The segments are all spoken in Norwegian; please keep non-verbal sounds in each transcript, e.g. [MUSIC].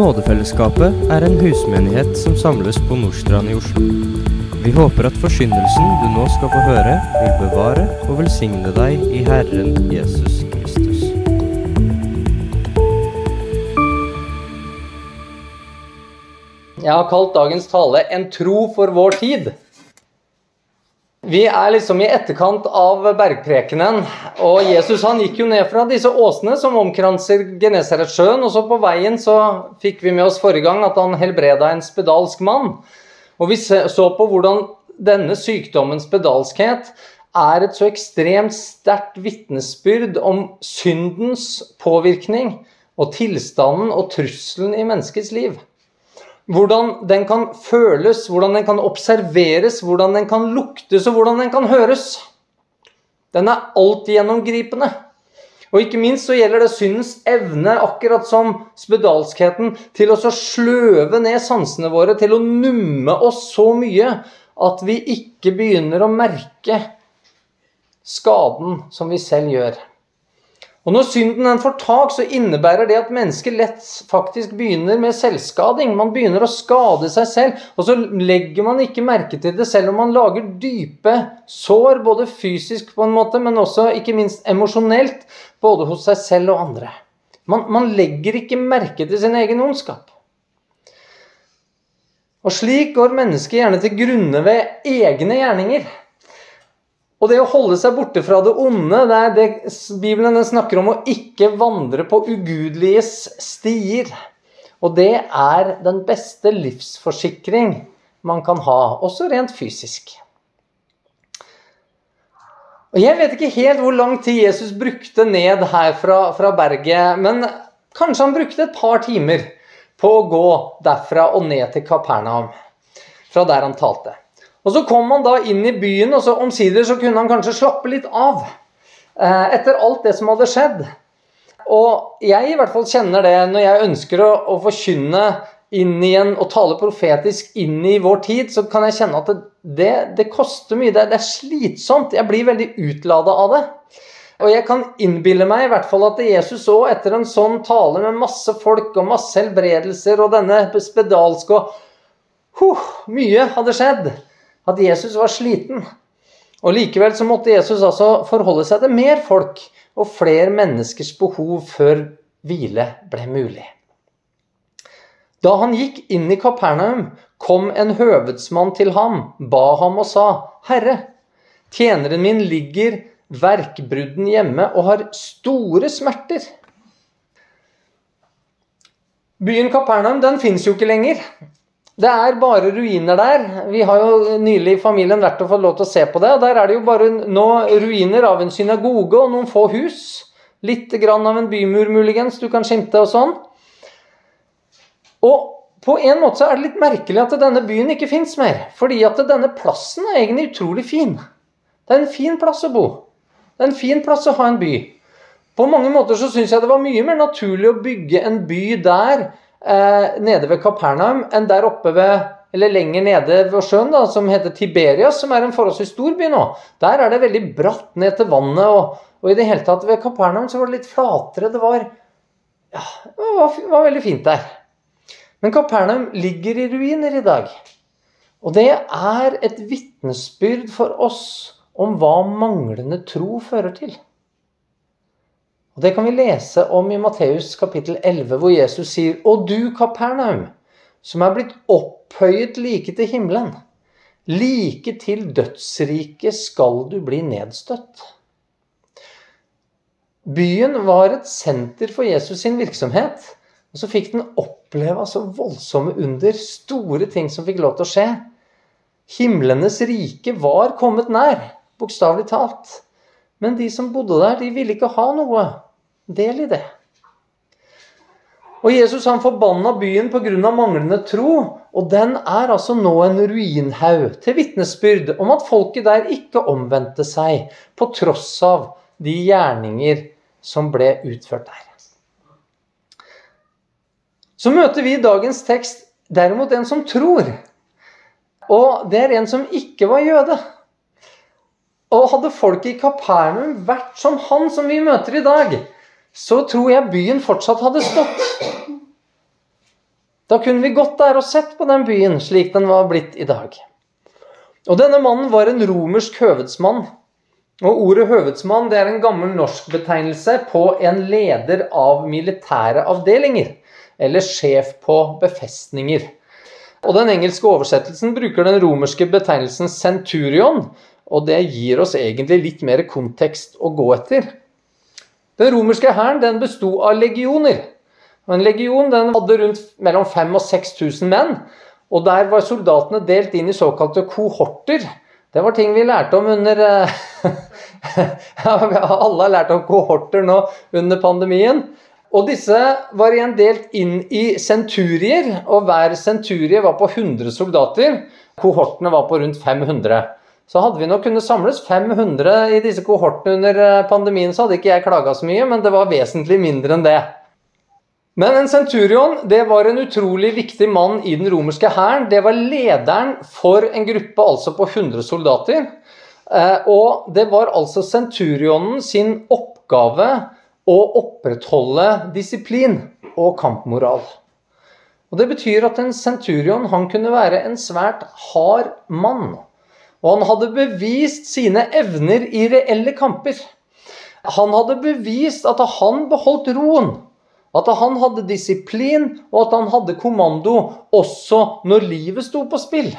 Nådefellesskapet er en husmenighet som samles på Nordstrand i Oslo. Vi håper at forsyndelsen du nå skal få høre, vil bevare og velsigne deg i Herren Jesus Kristus. Jeg har kalt dagens tale 'En tro for vår tid'. Vi er liksom i etterkant av bergprekenen, og Jesus han gikk jo ned fra disse åsene som omkranser Genesaretsjøen, og så på veien så fikk vi med oss forrige gang at han helbreda en spedalsk mann. Og vi så på hvordan denne sykdommens spedalskhet er et så ekstremt sterkt vitnesbyrd om syndens påvirkning og tilstanden og trusselen i menneskets liv. Hvordan den kan føles, hvordan den kan observeres, hvordan den kan luktes og hvordan den kan høres. Den er altgjennomgripende. Og ikke minst så gjelder det syndens evne, akkurat som spedalskheten, til å sløve ned sansene våre, til å numme oss så mye at vi ikke begynner å merke skaden som vi selv gjør. Og Når synden den får tak, så innebærer det at mennesket lett faktisk begynner med selvskading. Man begynner å skade seg selv, og så legger man ikke merke til det selv om man lager dype sår, både fysisk på en måte, men også ikke minst emosjonelt, både hos seg selv og andre. Man, man legger ikke merke til sin egen ondskap. Og slik går mennesket gjerne til grunne ved egne gjerninger. Og det å holde seg borte fra det onde, det er det Bibelen snakker om å ikke vandre på ugudeliges stier. Og det er den beste livsforsikring man kan ha, også rent fysisk. Og Jeg vet ikke helt hvor lang tid Jesus brukte ned her fra, fra berget, men kanskje han brukte et par timer på å gå derfra og ned til Kapernaum, fra der han talte. Og Så kom han da inn i byen, og så omsider så kunne han kanskje slappe litt av. Eh, etter alt det som hadde skjedd. Og jeg i hvert fall kjenner det når jeg ønsker å, å forkynne inn igjen og tale profetisk inn i vår tid, så kan jeg kjenne at det, det, det koster mye. Det, det, er slitsomt. Jeg blir veldig utlada av det. Og jeg kan innbille meg i hvert fall at Jesus òg, etter en sånn tale med masse folk og masse helbredelser og denne spedalske og huh, Mye hadde skjedd at Jesus var sliten. Og Likevel så måtte Jesus altså forholde seg til mer folk og flere menneskers behov før hvile ble mulig. Da han gikk inn i Kapernaum, kom en høvedsmann til ham, ba ham og sa, Herre, tjeneren min ligger verkbrudden hjemme og har store smerter. Byen Kapernaum den fins jo ikke lenger. Det er bare ruiner der. Vi har jo nylig i familien vært og fått lov til å se på det. og Der er det jo bare nå ruiner av en synagoge og noen få hus. Litt grann av en bymur, muligens, du kan skimte og sånn. Og på en måte er det litt merkelig at denne byen ikke fins mer. Fordi at denne plassen er egentlig utrolig fin. Det er en fin plass å bo. Det er en fin plass å ha en by. På mange måter så syns jeg det var mye mer naturlig å bygge en by der nede ved Kapernaum enn der oppe ved eller lenger nede ved sjøen, da, som heter Tiberias, som er en forholdsvis stor by nå. Der er det veldig bratt ned til vannet, og, og i det hele tatt ved Kapernaum så var det litt flatere. Det var, ja, det var, var veldig fint der. Men Kapernaum ligger i ruiner i dag. Og det er et vitnesbyrd for oss om hva manglende tro fører til. Og Det kan vi lese om i Matteus kapittel 11, hvor Jesus sier Og du, Kapernaum, som er blitt opphøyet like til himmelen, like til dødsriket skal du bli nedstøtt. Byen var et senter for Jesus sin virksomhet. Og så fikk den oppleve så voldsomme under, store ting som fikk lov til å skje. Himlenes rike var kommet nær, bokstavelig talt. Men de som bodde der, de ville ikke ha noe del i det. Og Jesus han forbanna byen pga. manglende tro, og den er altså nå en ruinhaug til vitnesbyrd om at folket der ikke omvendte seg, på tross av de gjerninger som ble utført der. Så møter vi i dagens tekst derimot en som tror. Og det er en som ikke var jøde. Og hadde folk i Kapernaum vært som han som vi møter i dag, så tror jeg byen fortsatt hadde stått. Da kunne vi gått der og sett på den byen slik den var blitt i dag. Og denne mannen var en romersk høvedsmann. Og Ordet høvedsmann det er en gammel norsk betegnelse på en leder av militære avdelinger, eller sjef på befestninger. Og Den engelske oversettelsen bruker den romerske betegnelsen centurion, og det gir oss egentlig litt mer kontekst å gå etter. Den romerske hæren besto av legioner. Og En legion hadde rundt mellom 5000 og 6000 menn. Og der var soldatene delt inn i såkalte kohorter. Det var ting vi lærte om under [LAUGHS] Alle har lært om kohorter nå under pandemien. Og disse var igjen delt inn i senturier, og hver senturie var på 100 soldater. Kohortene var på rundt 500. Så hadde vi nok kunnet samles 500 i disse kohortene under eh, pandemien, så hadde ikke jeg klaga så mye, men det var vesentlig mindre enn det. Men en centurion det var en utrolig viktig mann i den romerske hæren. Det var lederen for en gruppe altså på 100 soldater. Eh, og det var altså centurionen sin oppgave å opprettholde disiplin og kampmoral. Og Det betyr at en centurion han kunne være en svært hard mann. Og han hadde bevist sine evner i reelle kamper. Han hadde bevist at han beholdt roen, at han hadde disiplin, og at han hadde kommando også når livet sto på spill.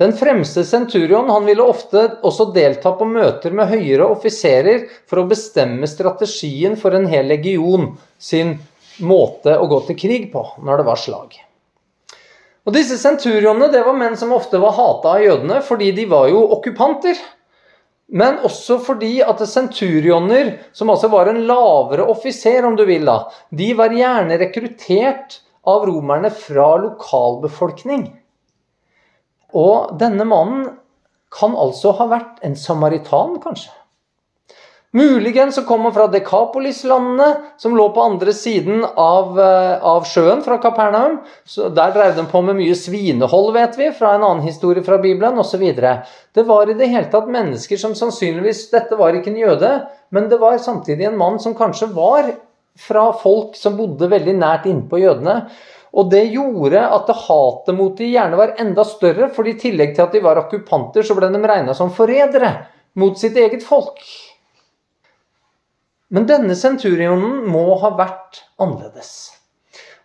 Den fremste centurion han ville ofte også delta på møter med høyere offiserer for å bestemme strategien for en hel legion sin måte å gå til krig på når det var slag. Og Disse senturionene det var menn som ofte var hata av jødene fordi de var jo okkupanter. Men også fordi at senturioner, som altså var en lavere offiser, om du vil, da, de var gjerne rekruttert av romerne fra lokalbefolkning. Og denne mannen kan altså ha vært en samaritan, kanskje. Muligens så kom han fra Dekapolis-landene, som lå på andre siden av, eh, av sjøen fra Kapernaum. Så der drev de på med mye svinehold, vet vi, fra en annen historie fra Bibelen osv. Det var i det hele tatt mennesker som sannsynligvis Dette var ikke en jøde, men det var samtidig en mann som kanskje var fra folk som bodde veldig nært innpå jødene. Og det gjorde at hatet mot de gjerne var enda større, for i tillegg til at de var okkupanter, så ble de regna som forrædere mot sitt eget folk. Men denne senturionen må ha vært annerledes.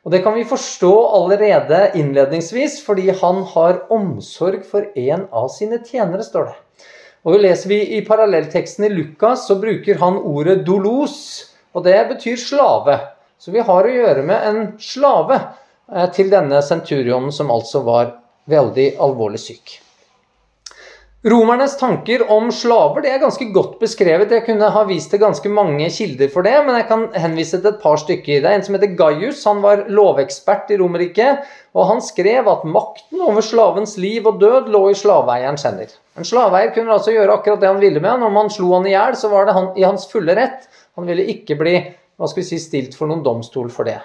Og det kan vi forstå allerede innledningsvis, fordi han har omsorg for en av sine tjenere, står det. Og Leser vi i parallellteksten i Lukas, så bruker han ordet 'dolos', og det betyr slave. Så vi har å gjøre med en slave Eh, til denne senturionen, som altså var veldig alvorlig syk. Romernes tanker om slaver det er ganske godt beskrevet. Jeg kunne ha vist til ganske mange kilder for det, men jeg kan henvise til et par stykker. Det er En som heter Gaius. Han var lovekspert i Romerriket. Og han skrev at makten over slavens liv og død lå i slaveeierens hender. En slaveeier kunne altså gjøre akkurat det han ville med han. Om han slo han i hjel, så var det han, i hans fulle rett. Han ville ikke bli hva skal vi si, stilt for noen domstol for det.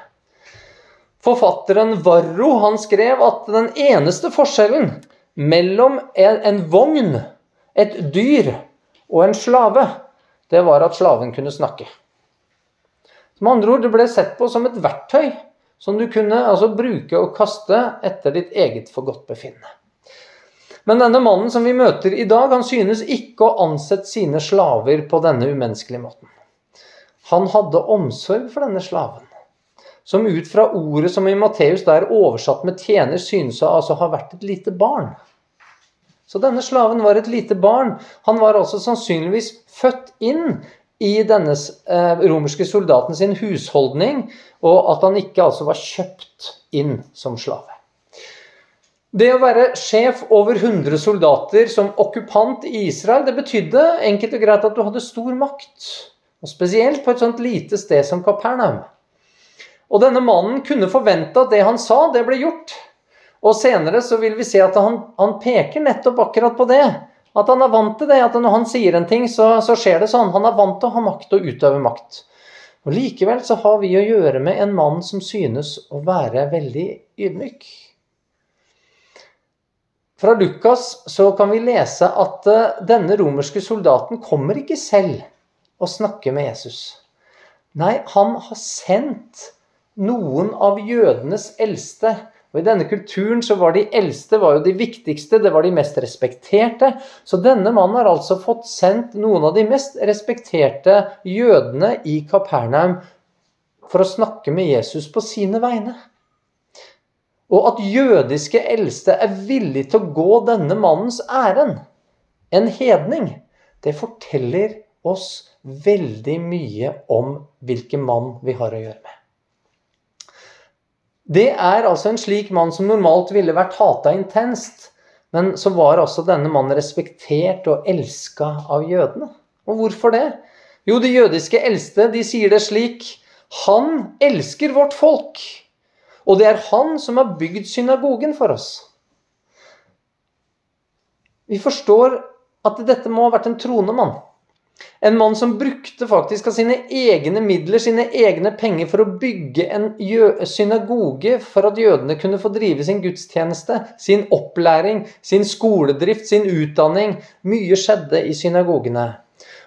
Forfatteren Varro han skrev at den eneste forskjellen mellom en, vogn, et dyr og en slave, det var at slaven kunne snakke. Med andre ord, det ble sett på som et verktøy som du kunne altså, bruke og kaste etter ditt eget forgodtbefinnende. Men denne mannen som vi møter i dag, han synes ikke å ansette sine slaver på denne umenneskelige måten. Han hadde omsorg for denne slaven som ut fra ordet som i Matteus der oversatt med tjener, synes å altså ha vært et lite barn. Så denne slaven var et lite barn. Han var altså sannsynligvis født inn i denne eh, romerske soldaten sin husholdning, og at han ikke altså var kjøpt inn som slave. Det å være sjef over 100 soldater som okkupant i Israel, det betydde enkelt og greit at du hadde stor makt. Og Spesielt på et sånt lite sted som Kapernaum. Og denne mannen kunne forvente at det han sa, det ble gjort. Og senere så vil vi se at han, han peker nettopp akkurat på det. At han er vant til det. At når han sier en ting, så, så skjer det sånn. Han er vant til å ha makt og utøve makt. Og Likevel så har vi å gjøre med en mann som synes å være veldig ydmyk. Fra Lukas så kan vi lese at eh, denne romerske soldaten kommer ikke selv og snakker med Jesus. Nei, han har sendt noen av jødenes eldste. Og I denne kulturen så var de eldste var jo de viktigste, det var de mest respekterte. Så denne mannen har altså fått sendt noen av de mest respekterte jødene i Kapernaum for å snakke med Jesus på sine vegne. Og at jødiske eldste er villig til å gå denne mannens ærend, en hedning, det forteller oss veldig mye om hvilken mann vi har å gjøre med. Det er altså en slik mann som normalt ville vært hata intenst, men så var altså denne mannen respektert og elska av jødene. Og hvorfor det? Jo, de jødiske eldste de sier det slik Han elsker vårt folk, og det er han som har bygd synagogen for oss. Vi forstår at dette må ha vært en troende mann. En mann som brukte faktisk av sine egne midler, sine egne penger, for å bygge en synagoge for at jødene kunne få drive sin gudstjeneste, sin opplæring, sin skoledrift, sin utdanning. Mye skjedde i synagogene.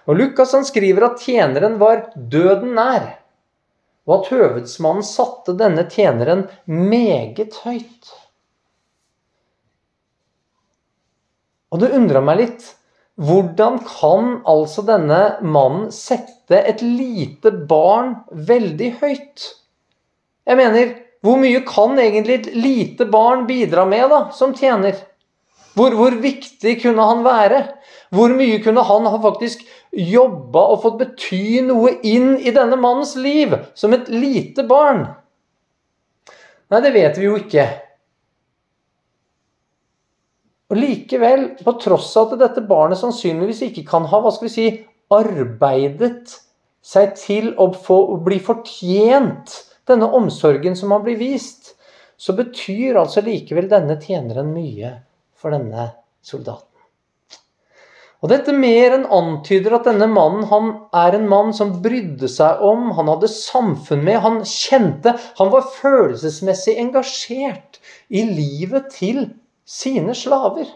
Og Lukas han skriver at tjeneren var døden nær, og at høvedsmannen satte denne tjeneren meget høyt. Og det undra meg litt hvordan kan altså denne mannen sette et lite barn veldig høyt? Jeg mener, hvor mye kan egentlig et lite barn bidra med da, som tjener? Hvor, hvor viktig kunne han være? Hvor mye kunne han ha faktisk jobba og fått bety noe inn i denne mannens liv som et lite barn? Nei, det vet vi jo ikke. Og likevel, på tross av at dette barnet sannsynligvis ikke kan ha hva skal vi si, arbeidet seg til å, få, å bli fortjent denne omsorgen som han blir vist, så betyr altså likevel denne tjeneren mye for denne soldaten. Og Dette mer enn antyder at denne mannen han er en mann som brydde seg om, han hadde samfunn med, han kjente Han var følelsesmessig engasjert i livet til sine slaver.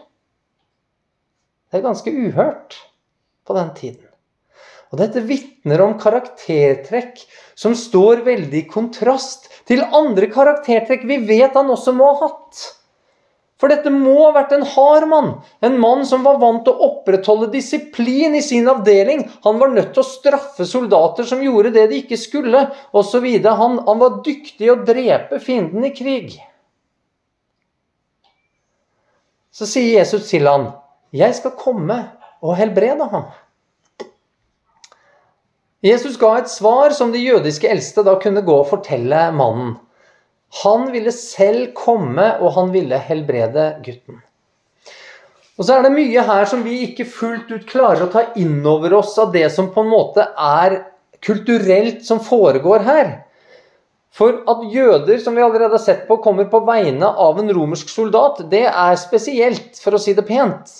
Det er ganske uhørt på den tiden. Og dette vitner om karaktertrekk som står veldig i kontrast til andre karaktertrekk vi vet han også må ha hatt. For dette må ha vært en hard mann. En mann som var vant til å opprettholde disiplin i sin avdeling. Han var nødt til å straffe soldater som gjorde det de ikke skulle, osv. Han, han var dyktig i å drepe fienden i krig. Så sier Jesus til han, 'Jeg skal komme og helbrede ham'. Jesus ga et svar som de jødiske eldste da kunne gå og fortelle mannen. Han ville selv komme, og han ville helbrede gutten. Og så er det mye her som vi ikke fullt ut klarer å ta inn over oss av det som på en måte er kulturelt som foregår her. For at jøder, som vi allerede har sett på, kommer på vegne av en romersk soldat, det er spesielt, for å si det pent.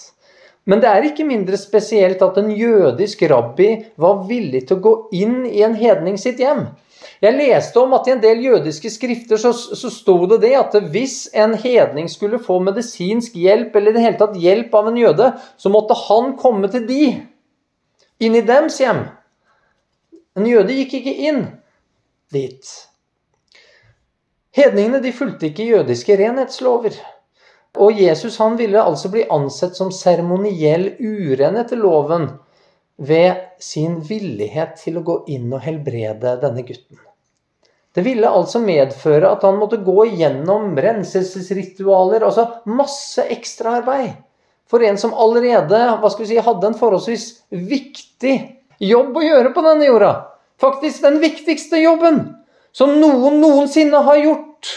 Men det er ikke mindre spesielt at en jødisk rabbi var villig til å gå inn i en hedning sitt hjem. Jeg leste om at i en del jødiske skrifter så, så sto det det at hvis en hedning skulle få medisinsk hjelp, eller i det hele tatt hjelp av en jøde, så måtte han komme til de, inn i dems hjem. En jøde gikk ikke inn dit. Hedningene de fulgte ikke jødiske renhetslover. Og Jesus han ville altså bli ansett som seremoniell uren etter loven ved sin villighet til å gå inn og helbrede denne gutten. Det ville altså medføre at han måtte gå igjennom renselsesritualer, altså masse ekstraarbeid. For en som allerede hva skal vi si, hadde en forholdsvis viktig jobb å gjøre på denne jorda. Faktisk den viktigste jobben som noen noensinne har gjort.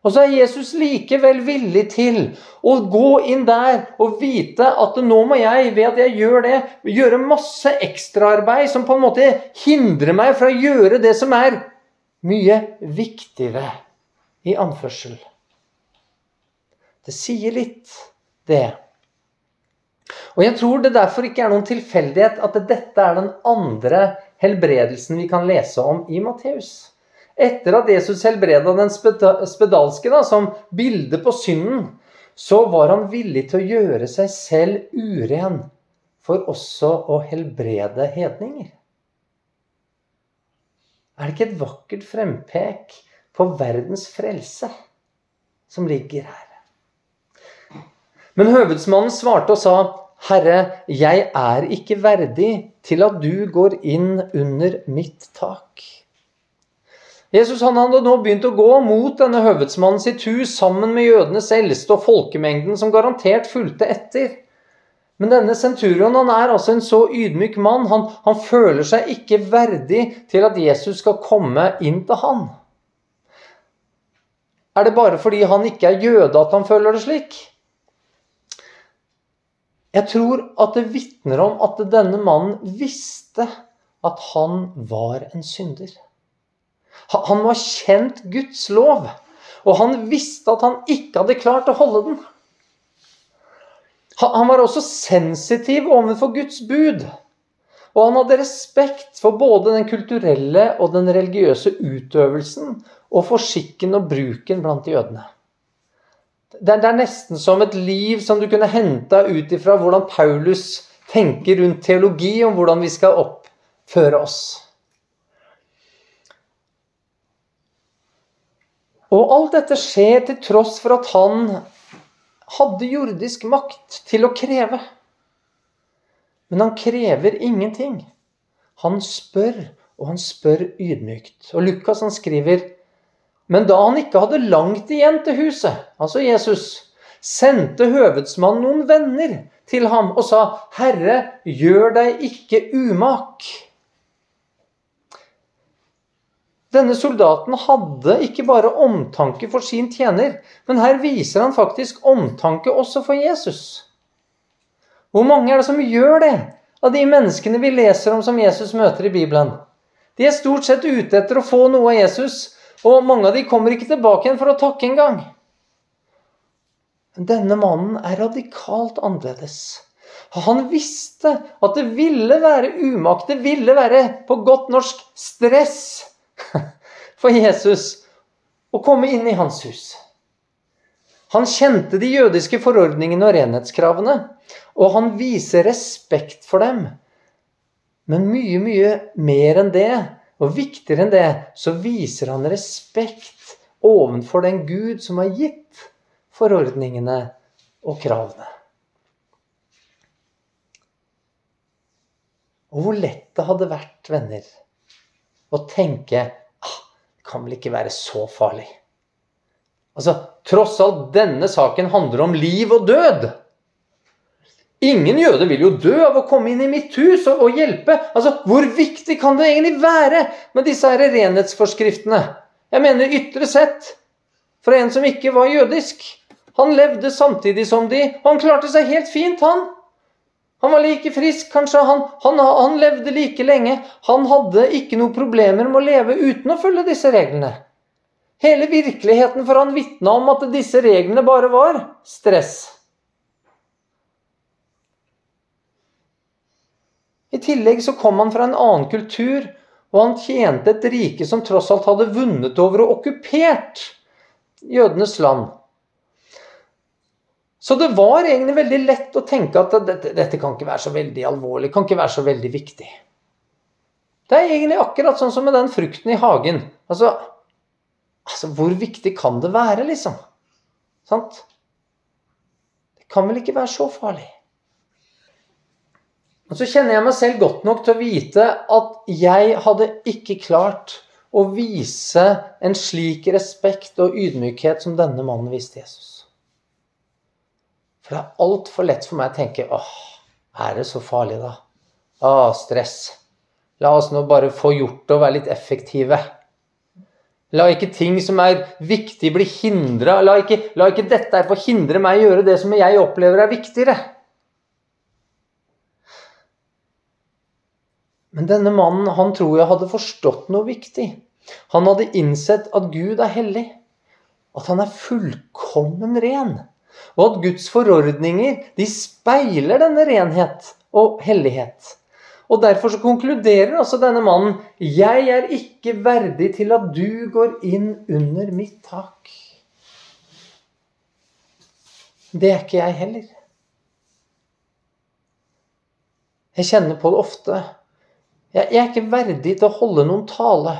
Og så er Jesus likevel villig til å gå inn der og vite at nå må jeg, ved at jeg gjør det, gjøre masse ekstraarbeid som på en måte hindrer meg fra å gjøre det som er mye viktigere, i anførsel. Det sier litt, det. Og jeg tror det derfor ikke er noen tilfeldighet at dette er den andre helbredelsen vi kan lese om i Matteus. Etter at Jesus helbreda den spedalske da, som bilde på synden, så var han villig til å gjøre seg selv uren for også å helbrede hedninger. Er det ikke et vakkert frempek på verdens frelse som ligger her? Men høvedsmannen svarte og sa, Herre, jeg er ikke verdig til at du går inn under mitt tak. Jesus han hadde nå begynt å gå mot denne høvedsmannen sitt hus sammen med jødenes eldste og folkemengden som garantert fulgte etter. Men denne senturion han er altså en så ydmyk mann. Han, han føler seg ikke verdig til at Jesus skal komme inn til han. Er det bare fordi han ikke er jøde at han føler det slik? Jeg tror at det vitner om at denne mannen visste at han var en synder. Han var kjent Guds lov, og han visste at han ikke hadde klart å holde den. Han var også sensitiv overfor Guds bud. Og han hadde respekt for både den kulturelle og den religiøse utøvelsen og for skikken og bruken blant jødene. Det er, nesten som et liv som du kunne henta ut ifra hvordan Paulus tenker rundt teologi, om hvordan vi skal oppføre oss. Og alt dette skjer til tross for at han hadde jordisk makt til å kreve. Men han krever ingenting. Han spør, og han spør ydmykt. Og Lukas han skriver Men da han ikke hadde langt igjen til huset, altså Jesus, sendte høvedsmannen noen venner til ham og sa, 'Herre, gjør deg ikke umak.' Denne soldaten hadde ikke bare omtanke for sin tjener, men her viser han faktisk omtanke også for Jesus. Hvor mange er det som gjør det av de menneskene vi leser om som Jesus møter i Bibelen? De er stort sett ute etter å få noe av Jesus, og mange av de kommer ikke tilbake igjen for å takke engang. Men denne mannen er radikalt annerledes. Han visste at det ville være umakt, det ville være på godt norsk stress for Jesus å komme inn i hans hus. Han kjente de jødiske forordningene og renhetskravene, og han viser respekt for dem. Men mye, mye mer enn det, og viktigere enn det, så viser han respekt ovenfor den Gud som har gitt forordningene og kravene. Og hvor lett det hadde vært, venner, å tenke kan vel ikke være så farlig. Altså, Tross alt, denne saken handler om liv og død. Ingen jøde vil jo dø av å komme inn i mitt hus og, og hjelpe. Altså, Hvor viktig kan det egentlig være med disse her renhetsforskriftene? Jeg mener ytre sett, for en som ikke var jødisk. Han levde samtidig som de, og han klarte seg helt fint, han. Han var like frisk, kanskje. Han, han, han, levde like lenge. Han hadde ikke noen problemer med å leve uten å følge disse reglene. Hele virkeligheten for han vitna om at disse reglene bare var stress. I tillegg så kom han fra en annen kultur, og han tjente et rike som tross alt hadde vunnet over og okkupert jødenes land. Så det var egentlig veldig lett å tenke at dette, dette, kan ikke være så veldig alvorlig, kan ikke være så veldig viktig. Det er egentlig akkurat sånn som med den frukten i hagen. Altså, altså hvor viktig kan det være, liksom? Sant? Det kan vel ikke være så farlig? Og så kjenner jeg meg selv godt nok til å vite at jeg hadde ikke klart å vise en slik respekt og ydmykhet som denne mannen viste Jesus. For det er altfor lett for meg å tenke åh, er det så farlig, da? Åh, stress. La oss nå bare få gjort det og være litt effektive. La ikke ting som er viktig, bli hindra. La, la, ikke dette få hindre meg å gjøre det som jeg opplever er viktigere. Men denne mannen han tror jeg hadde forstått noe viktig. Han hadde innsett at Gud er hellig. At han er fullkommen ren. Og at Guds forordninger de speiler denne renhet og hellighet. Og Derfor så konkluderer også denne mannen jeg er ikke verdig til at du går inn under mitt tak. Det er ikke jeg heller. Jeg kjenner på det ofte. Jeg er ikke verdig til å holde noen tale.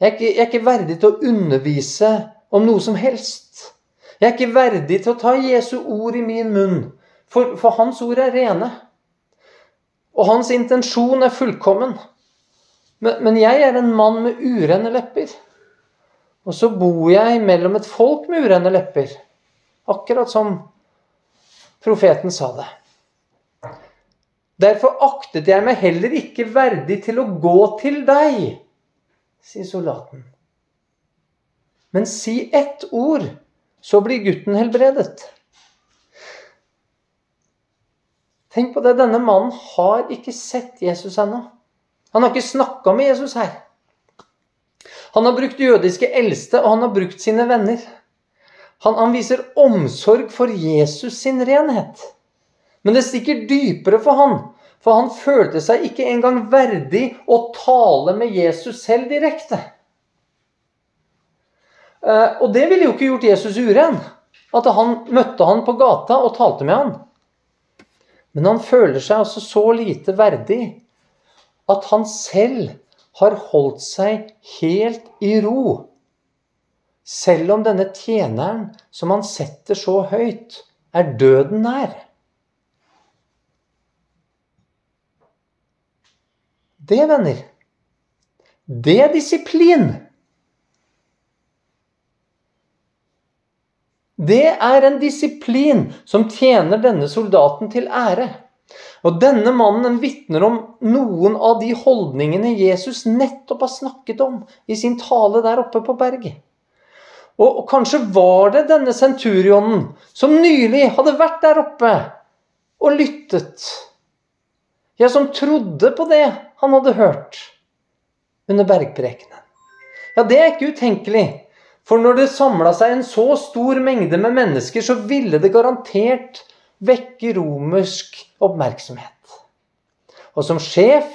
Jeg er, ikke, jeg er ikke verdig til å undervise om noe som helst. Jeg er ikke verdig til å ta Jesu ord i min munn, for, for hans ord er rene. Og hans intensjon er fullkommen. Men, men jeg er en mann med urene lepper. Og så bor jeg mellom et folk med urene lepper. Akkurat som profeten sa det. Derfor aktet jeg meg heller ikke verdig til å gå til deg, sier soldaten. Men si ett ord, så blir gutten helbredet. Tenk på det, denne mannen har ikke sett Jesus ennå. Han har ikke snakka med Jesus her. Han har brukt jødiske eldste, og han har brukt sine venner. Han, han viser omsorg for Jesus sin renhet. Men det stikker dypere for han, for han følte seg ikke engang verdig å tale med Jesus selv direkte. Eh, og det ville jo ikke gjort Jesus uren. At han møtte han på gata og talte med han. Men han føler seg altså så lite verdig at han selv har holdt seg helt i ro. Selv om denne tjeneren som han setter så høyt, er døden nær. Det, venner, det er disiplin. Det er en disiplin som tjener denne soldaten til ære. Og denne mannen vitner om noen av de holdningene Jesus nettopp har snakket om i sin tale der oppe på berget. Og, kanskje var det denne senturionen som nylig hadde vært der oppe og lyttet. Ja, som trodde på det han hadde hørt under bergprekenen. Ja, det er ikke utenkelig. For når det samla seg en så stor mengde med mennesker, så ville det garantert vekke romersk oppmerksomhet. Og som sjef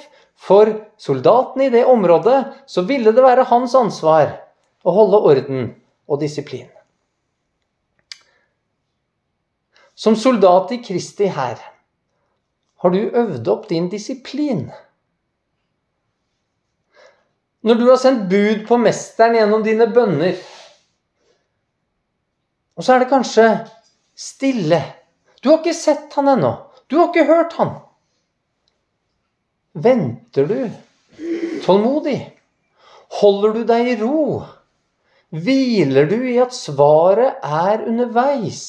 for soldatene i det området, så ville det være hans ansvar å holde orden og disiplin. Som soldat i Kristi hær har du øvd opp din disiplin. Når du har sendt bud på mesteren gjennom dine bønner, og så er det kanskje stille Du har ikke sett han ennå. Du har ikke hørt han. Venter du tålmodig? Holder du deg i ro? Hviler du i at svaret er underveis,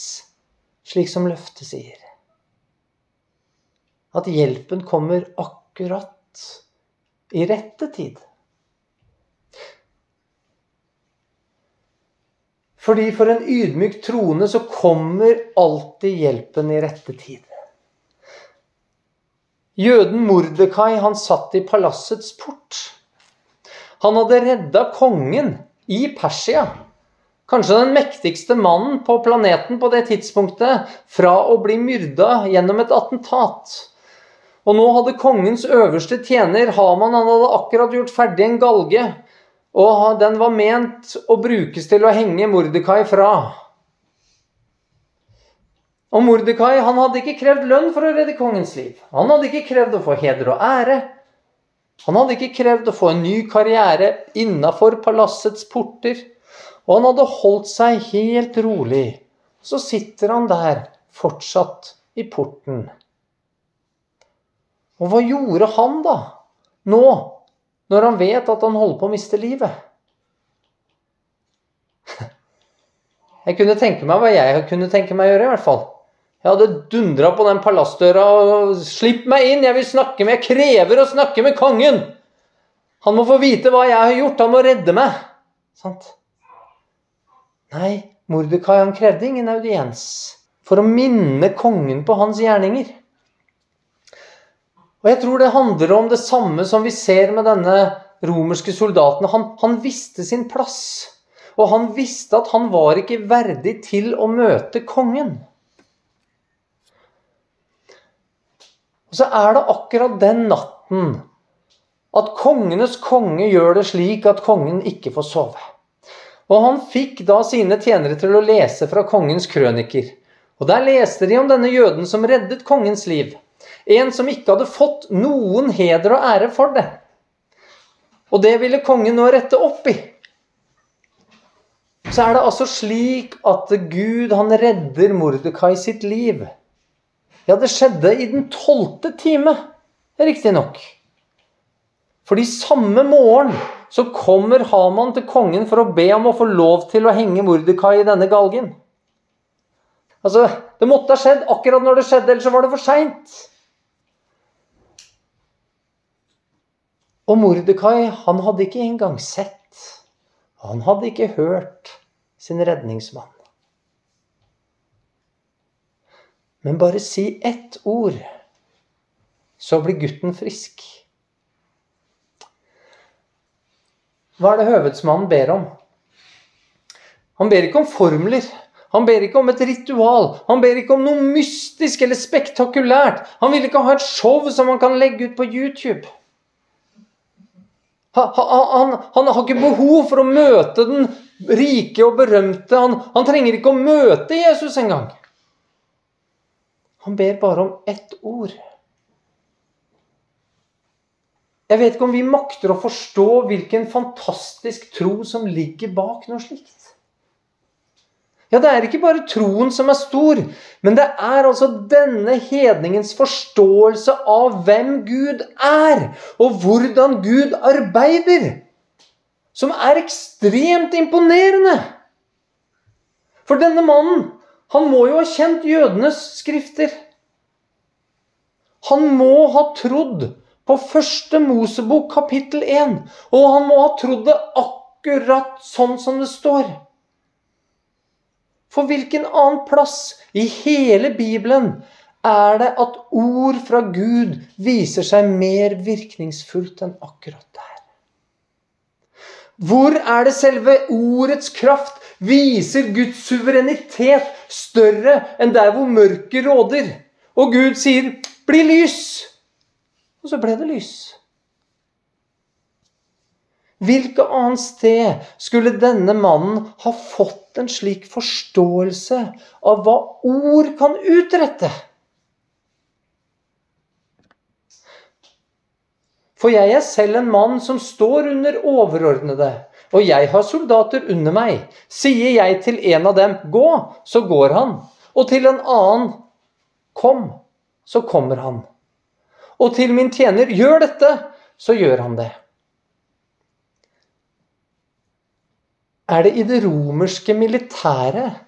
slik som løftet sier? At hjelpen kommer akkurat i rette tid? Fordi for en ydmyk troende så kommer alltid hjelpen i rette tid. Jøden Mordekai han satt i palassets port. Han hadde redda kongen i Persia, kanskje den mektigste mannen på planeten på det tidspunktet, fra å bli myrda gjennom et attentat. Og nå hadde kongens øverste tjener, Haman, han hadde akkurat gjort ferdig en galge og den var ment å brukes til å henge Mordekai fra. Og Mordekai han hadde ikke krevd lønn for å redde kongens liv. Han hadde ikke krevd å få heder og ære. Han hadde ikke krevd å få en ny karriere innafor palassets porter. Og han hadde holdt seg helt rolig. Så sitter han der, fortsatt i porten. Og hva gjorde han da, nå når han vet at han holder på å miste livet? [LAUGHS] Jeg kunne tenke meg hva jeg kunne tenke meg å gjøre, i hvert fall. Jeg hadde dundra på den palassdøra og 'Slipp meg inn! Jeg vil snakke med Jeg krever å snakke med kongen!' Han må få vite hva jeg har gjort. Han må redde meg. Sant? Nei, Mordekai han krevde ingen audiens for å minne kongen på hans gjerninger. Og jeg tror det handler om det samme som vi ser med denne romerske soldaten. Han, han visste sin plass. Og han visste at han var ikke verdig til å møte kongen. Og så er det akkurat den natten at kongenes konge gjør det slik at kongen ikke får sove. Og han fikk da sine tjenere til å lese fra kongens krøniker. Og der leste de om denne jøden som reddet kongens liv. En som ikke hadde fått noen heder og ære for det. Og det ville kongen nå rette opp i. Så er det altså slik at Gud han redder Mordekai sitt liv. Ja, det skjedde i den tolvte time, riktignok. Fordi samme morgen så kommer Haman til kongen for å be om å få lov til å henge Mordekai i denne galgen. Altså, Det måtte ha skjedd akkurat når det skjedde, ellers så var det for seint. Og Mordekai han hadde ikke engang sett, han hadde ikke hørt sin redningsmann. Men bare si ett ord, så blir gutten frisk. Hva er det høvedsmannen ber om? Han ber ikke om formler. Han ber ikke om et ritual. Han ber ikke om noe mystisk eller spektakulært. Han vil ikke ha et show som han kan legge ut på YouTube. Han, han, han, har ikke behov for å møte den rike og berømte. Han, han trenger ikke å møte Jesus engang. Han ber bare om ett ord. Jeg vet ikke om vi makter å forstå hvilken fantastisk tro som ligger bak noe slikt. Ja, det er ikke bare troen som er stor, men det er altså denne hedningens forståelse av hvem Gud er, og hvordan Gud arbeider, som er ekstremt imponerende. For denne mannen, han må jo ha kjent jødenes skrifter. Han må ha trodd på første Mosebok kapittel 1, og han må ha trodd det akkurat sånn som det står. For hvilken annen plass i hele Bibelen er det at ord fra Gud viser seg mer virkningsfullt enn akkurat der? Hvor er det selve ordets kraft viser Guds suverenitet større enn der hvor mørket råder? Og Gud sier 'bli lys', og så ble det lys. Hvilket annet sted skulle denne mannen ha fått en slik forståelse av hva ord kan utrette? For jeg er selv en mann som står under overordnede, og jeg har soldater under meg. Sier jeg til en av dem 'gå', så går han. Og til en annen 'kom', så kommer han. Og til min tjener 'gjør dette', så gjør han det. Er det i det romerske militæret,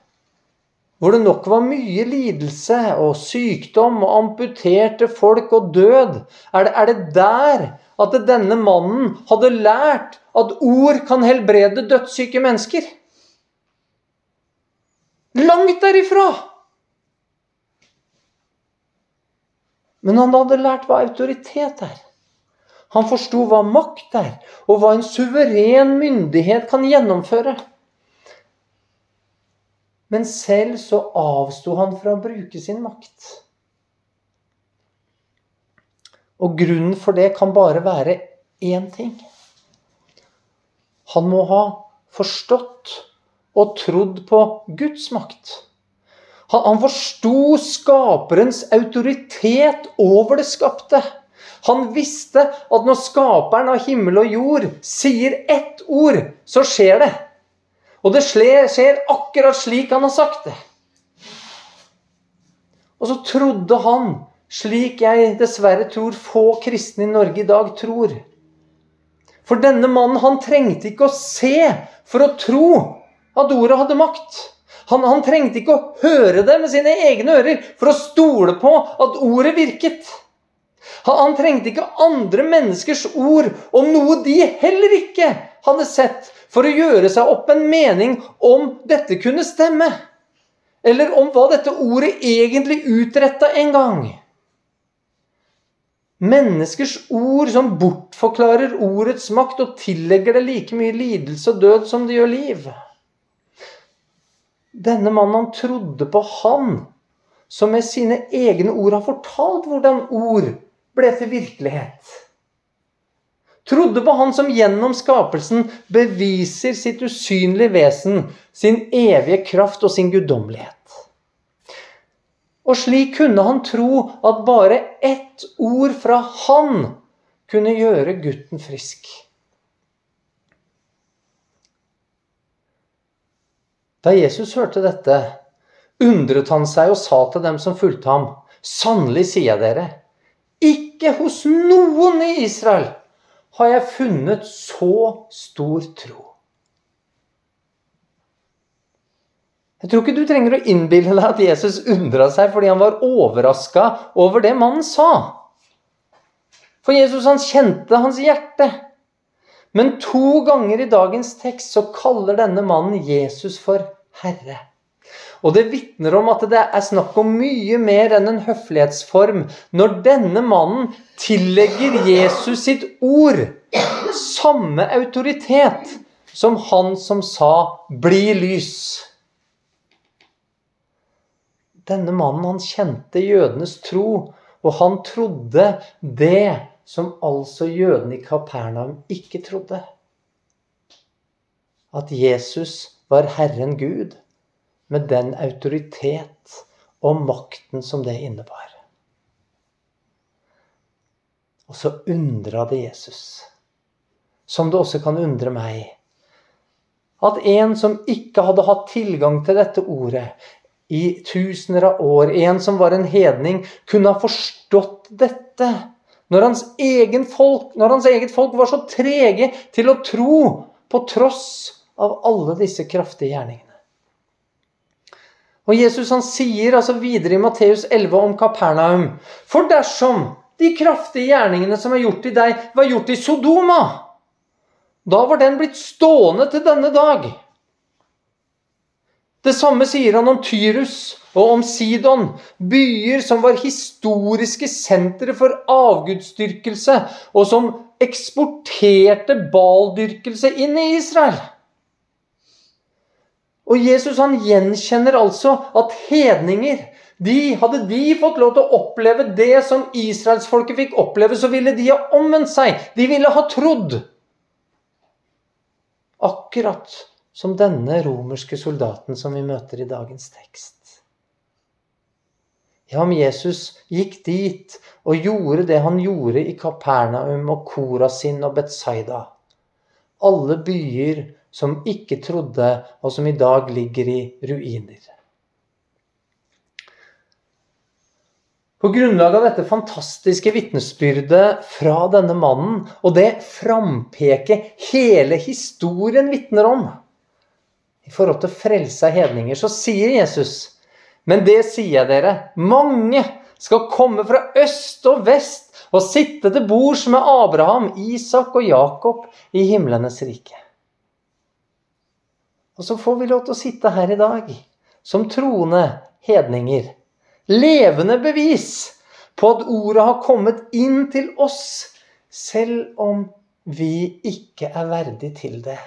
hvor det nok var mye lidelse og sykdom og amputerte folk og død, er det, er det der at denne mannen hadde lært at ord kan helbrede dødssyke mennesker? Langt derifra! Men han hadde lært hva autoritet er. Han forsto hva makt er, og hva en suveren myndighet kan gjennomføre. Men selv så avsto han fra å bruke sin makt. Og grunnen for det kan bare være én ting. Han må ha forstått og trodd på Guds makt. Han, han forsto skaperens autoritet over det skapte. Han visste at når skaperen av himmel og jord sier ett ord, så skjer det. Og det skjer akkurat slik han har sagt det. Og så trodde han, slik jeg dessverre tror få kristne i Norge i dag tror For denne mannen, han trengte ikke å se for å tro at ordet hadde makt. Han, han trengte ikke å høre det med sine egne ører for å stole på at ordet virket. Han trengte ikke andre menneskers ord om noe de heller ikke hadde sett, for å gjøre seg opp en mening om dette kunne stemme. Eller om hva dette ordet egentlig utretta en gang. Menneskers ord som bortforklarer ordets makt og tillegger det like mye lidelse og død som det gjør liv. Denne mannen han trodde på han, som med sine egne ord har fortalt hvordan ord ble til virkelighet. Trodde på Han som gjennom skapelsen beviser sitt usynlige vesen, sin evige kraft og sin guddommelighet. Og slik kunne han tro at bare ett ord fra Han kunne gjøre gutten frisk. Da Jesus hørte dette, undret han seg og sa til dem som fulgte ham, 'Sannelig sier jeg dere' ikke hos noen i Israel har jeg funnet så stor tro. Jeg tror ikke du trenger å innbille deg at Jesus undra seg fordi han var overraska over det mannen sa. For Jesus han kjente hans hjerte. Men to ganger i dagens tekst så kaller denne mannen Jesus for Herre. Og det vitner om at det er snakk om mye mer enn en høflighetsform når denne mannen tillegger Jesus sitt ord samme autoritet som han som sa 'bli lys'. Denne mannen han kjente jødenes tro, og han trodde det som altså jødene i Kapernaum ikke trodde. At Jesus var Herren Gud med den autoritet og makten som det innebar. Og så undra det Jesus, som det også kan undre meg, at en som ikke hadde hatt tilgang til dette ordet i tusener av år, en som var en hedning, kunne ha forstått dette. Når hans, folk, når hans eget folk var så trege til å tro på tross av alle disse kraftige gjerningene. Og Jesus han sier altså videre i Matteus 11 om Kapernaum For dersom de kraftige gjerningene som er gjort i deg, var gjort i Sodoma, da var den blitt stående til denne dag. Det samme sier han om Tyrus og om Sidon, byer som var historiske sentre for avgudsdyrkelse, og som eksporterte baldyrkelse inn i Israel. Og Jesus han gjenkjenner altså at hedninger de, Hadde de fått lov til å oppleve det som israelsfolket fikk oppleve, så ville de ha omvendt seg. De ville ha trodd. Akkurat som denne romerske soldaten som vi møter i dagens tekst. Ja, om Jesus gikk dit og gjorde det han gjorde i Kapernaum og Korasin og Betsaida alle byer som ikke trodde, og som i dag ligger i ruiner. På grunnlag av dette fantastiske vitnesbyrdet fra denne mannen, og det frampeket hele historien vitner om i forhold til frelse av hedninger, så sier Jesus Men det sier jeg dere, mange skal komme fra øst og vest og sitte til bords med Abraham, Isak og Jakob i himlenes rike. Og så får vi lov til å sitte her i dag som troende hedninger. Levende bevis på at ordet har kommet inn til oss, selv om vi ikke er verdig til det.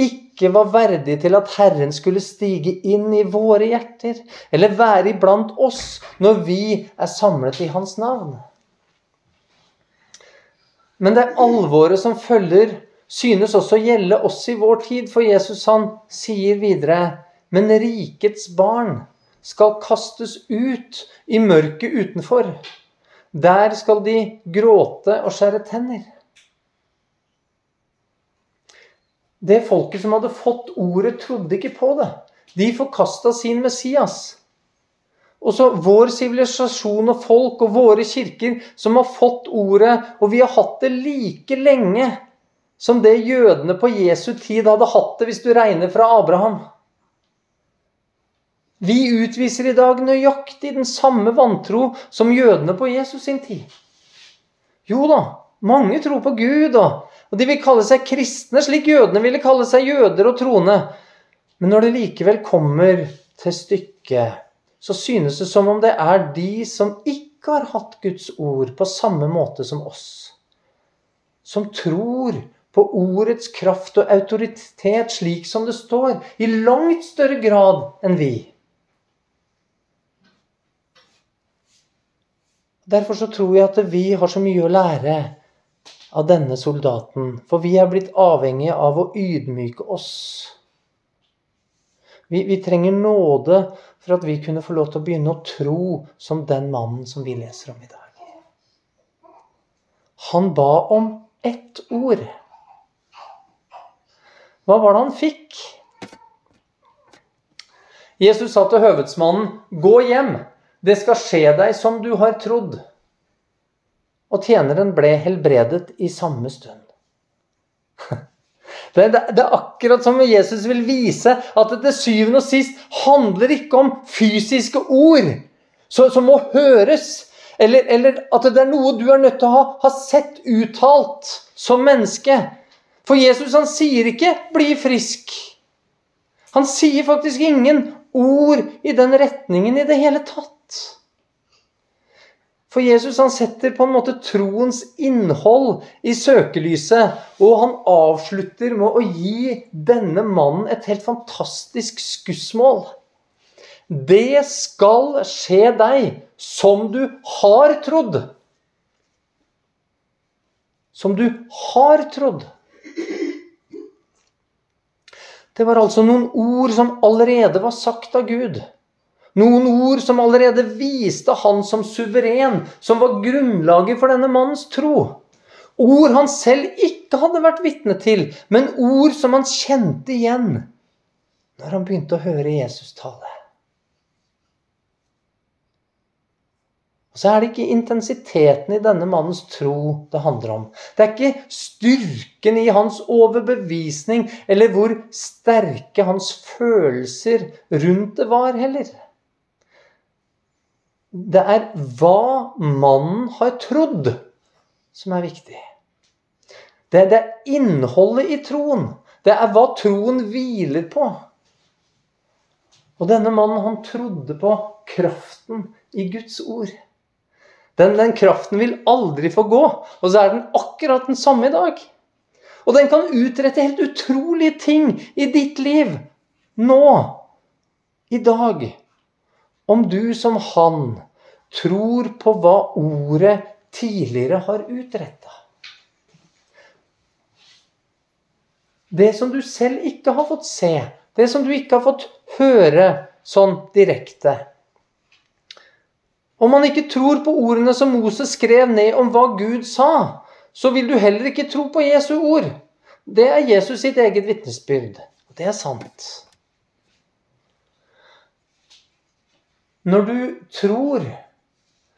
Ikke var verdig til at Herren skulle stige inn i våre hjerter, eller være iblant oss når vi er samlet i Hans navn. Men det er alvoret som følger synes også gjelde oss i vår tid, for Jesus han sier videre Men rikets barn skal kastes ut i mørket utenfor. Der skal de gråte og skjære tenner. Det folket som hadde fått ordet, trodde ikke på det. De forkasta sin Messias. Og så vår sivilisasjon og folk og våre kirker som har fått ordet, og vi har hatt det like lenge som det jødene på Jesu tid hadde hatt det, hvis du regner fra Abraham. Vi utviser i dag nøyaktig den samme vantro som jødene på Jesus sin tid. Jo da, mange tror på Gud, og de vil kalle seg kristne, slik jødene ville kalle seg jøder og troende. Men når det likevel kommer til stykket, så synes det som om det er de som ikke har hatt Guds ord på samme måte som oss, som tror på ordets kraft og autoritet slik som det står, i langt større grad enn vi. Derfor så tror jeg at vi har så mye å lære av denne soldaten, for vi er blitt avhengige av å ydmyke oss. Vi, vi, trenger nåde for at vi kunne få lov til å begynne å tro som den mannen som vi leser om i dag. Han ba om ett ord. Hva var det han fikk? Jesus sa til høvedsmannen, 'Gå hjem, det skal skje deg som du har trodd.' Og tjeneren ble helbredet i samme stund. [LAUGHS] Det, det, det, er akkurat som Jesus vil vise at det til syvende og sist handler ikke om fysiske ord som, som må høres, eller, eller, at det er noe du er nødt til å ha, ha sett uttalt som menneske. For Jesus han sier ikke 'bli frisk'. Han sier faktisk ingen ord i den retningen i det hele tatt. For Jesus han setter på en måte troens innhold i søkelyset, og han avslutter med å gi denne mannen et helt fantastisk skussmål. Det skal skje deg som du har trodd. Som du har trodd. Det var altså noen ord som allerede var sagt av Gud. Noen ord som allerede viste han som suveren, som var grunnlaget for denne mannens tro. Ord han selv ikke hadde vært vitne til, men ord som han kjente igjen når han begynte å høre Jesus tale. Og så er det ikke intensiteten i denne mannens tro det handler om. Det er ikke styrken i hans overbevisning eller hvor sterke hans følelser rundt det var, heller. Det er hva mannen har trodd, som er viktig. Det er det innholdet i troen. Det er hva troen hviler på. Og denne mannen, han trodde på kraften i Guds ord. Den, den, kraften vil aldri få gå. Og så er den akkurat den samme i dag. Og den kan utrette helt utrolige ting i ditt liv nå, i dag. Om du som han tror på hva ordet tidligere har utretta. Det som du selv ikke har fått se, det som du ikke har fått høre sånn direkte. Om man ikke tror på ordene som Moses skrev ned om hva Gud sa, så vil du heller ikke tro på Jesu ord. Det er Jesus sitt eget vitnesbyrd. Og det er sant. Når du tror,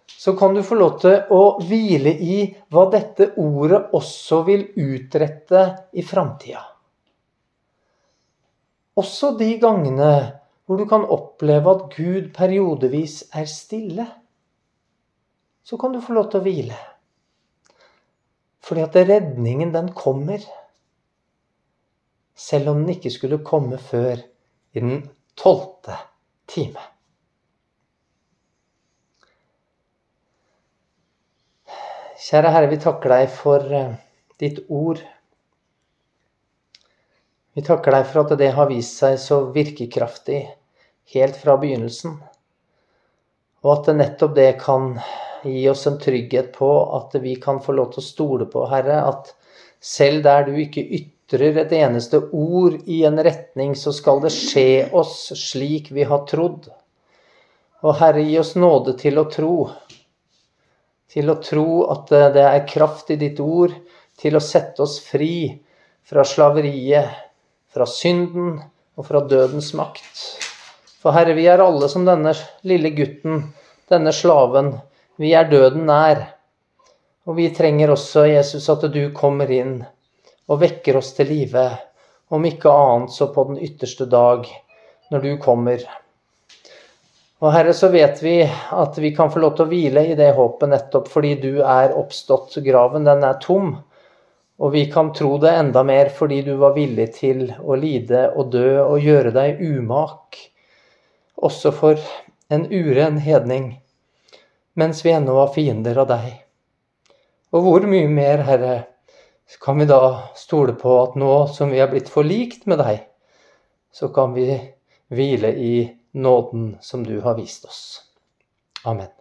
så kan du få lov til å hvile i hva dette ordet også vil utrette i framtida. Også de gangene hvor du kan oppleve at Gud periodevis er stille så kan du få lov til å hvile. Fordi at redningen, den kommer. Selv om den ikke skulle komme før i den tolvte time. Kjære Herre, vi takker deg for eh, ditt ord. Vi takker deg for at det har vist seg så virkekraftig helt fra begynnelsen. Og at nettopp det kan Gi oss en trygghet på at vi kan få lov til å stole på, Herre, at selv der du ikke ytrer et eneste ord i en retning, så skal det skje oss slik vi har trodd. Og Herre, gi oss nåde til å tro. Til å tro at det er kraft i ditt ord til å sette oss fri fra slaveriet, fra synden og fra dødens makt. For Herre, vi er alle som denne lille gutten, denne slaven, vi er døden nær. Og vi trenger også, Jesus, at du kommer inn og vekker oss til live. Om ikke annet så på den ytterste dag, når du kommer. Og Herre, så vet vi at vi kan få lov til å hvile i det håpet nettopp fordi du er oppstått. Graven, den er tom. Og vi kan tro det enda mer fordi du var villig til å lide og dø og gjøre deg umak. Også for en uren hedning mens vi ennå var fiender av deg. Og hvor mye mer, Herre, kan vi da stole på at nå som vi er blitt forlikt med deg, så kan vi hvile i nåden som du har vist oss. Amen.